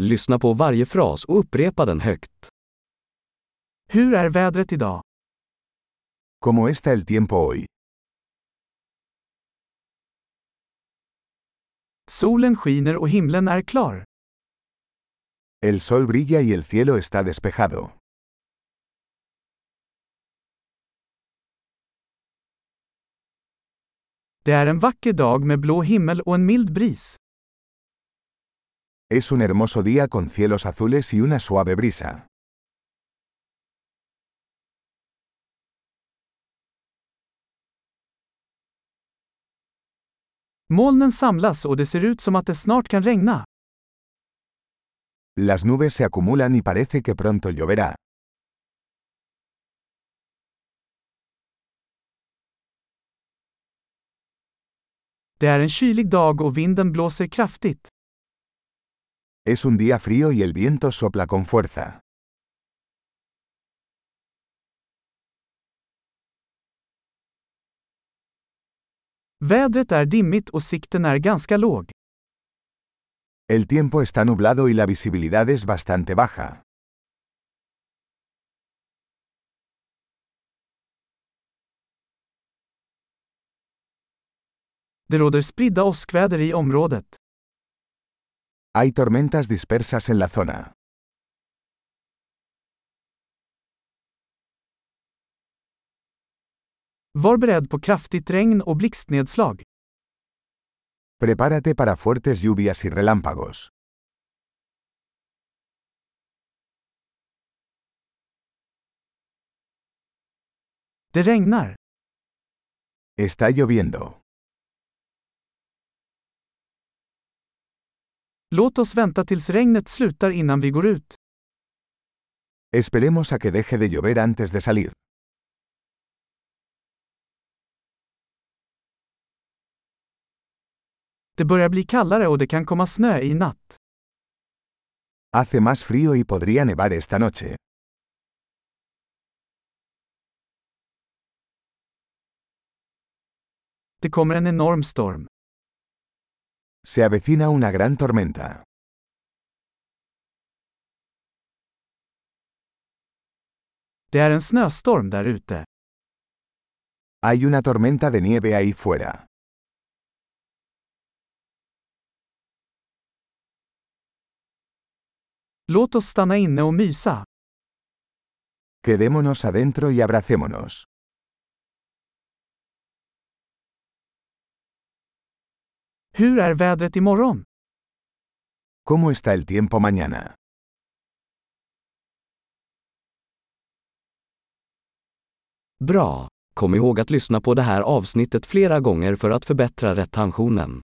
Lyssna på varje fras och upprepa den högt. Hur är vädret idag? ¿Cómo está el tiempo hoy? Solen skiner och himlen är klar. El sol brilla y el cielo está despejado. Det är en vacker dag med blå himmel och en mild bris. Es un hermoso día con cielos azules y una suave brisa. Molnen samlas och det ser ut som att det snart kan regna. Las nubes se acumulan y parece que pronto lloverá. Det är en kylig dag och vinden blåser kraftigt. Es un día frío y el viento sopla con fuerza. Vädret är dimmigt och sikten är ganska låg. El tiempo está nublado y la visibilidad es bastante baja. Det råder spridda åskväder i området. Hay tormentas dispersas en la zona. Var beredd på kraftigt regn och blixtnedslag. Prepárate para fuertes lluvias y relámpagos. Det regnar. Está lloviendo. Låt oss vänta tills regnet slutar innan vi går ut. Esperemos a que deje de llover antes de salir. Det börjar bli kallare och det kan komma snö i natt. Hace más frío y podría nevar esta noche. Det kommer en enorm storm. Se avecina una gran tormenta. Det är en snöstorm där ute. Hay una tormenta de nieve ahí fuera. Låt oss stanna inne och mysa. Quedémonos adentro y abracémonos. Hur är vädret imorgon? ¿Cómo está el tiempo mañana? Bra! Kom ihåg att lyssna på det här avsnittet flera gånger för att förbättra retentionen.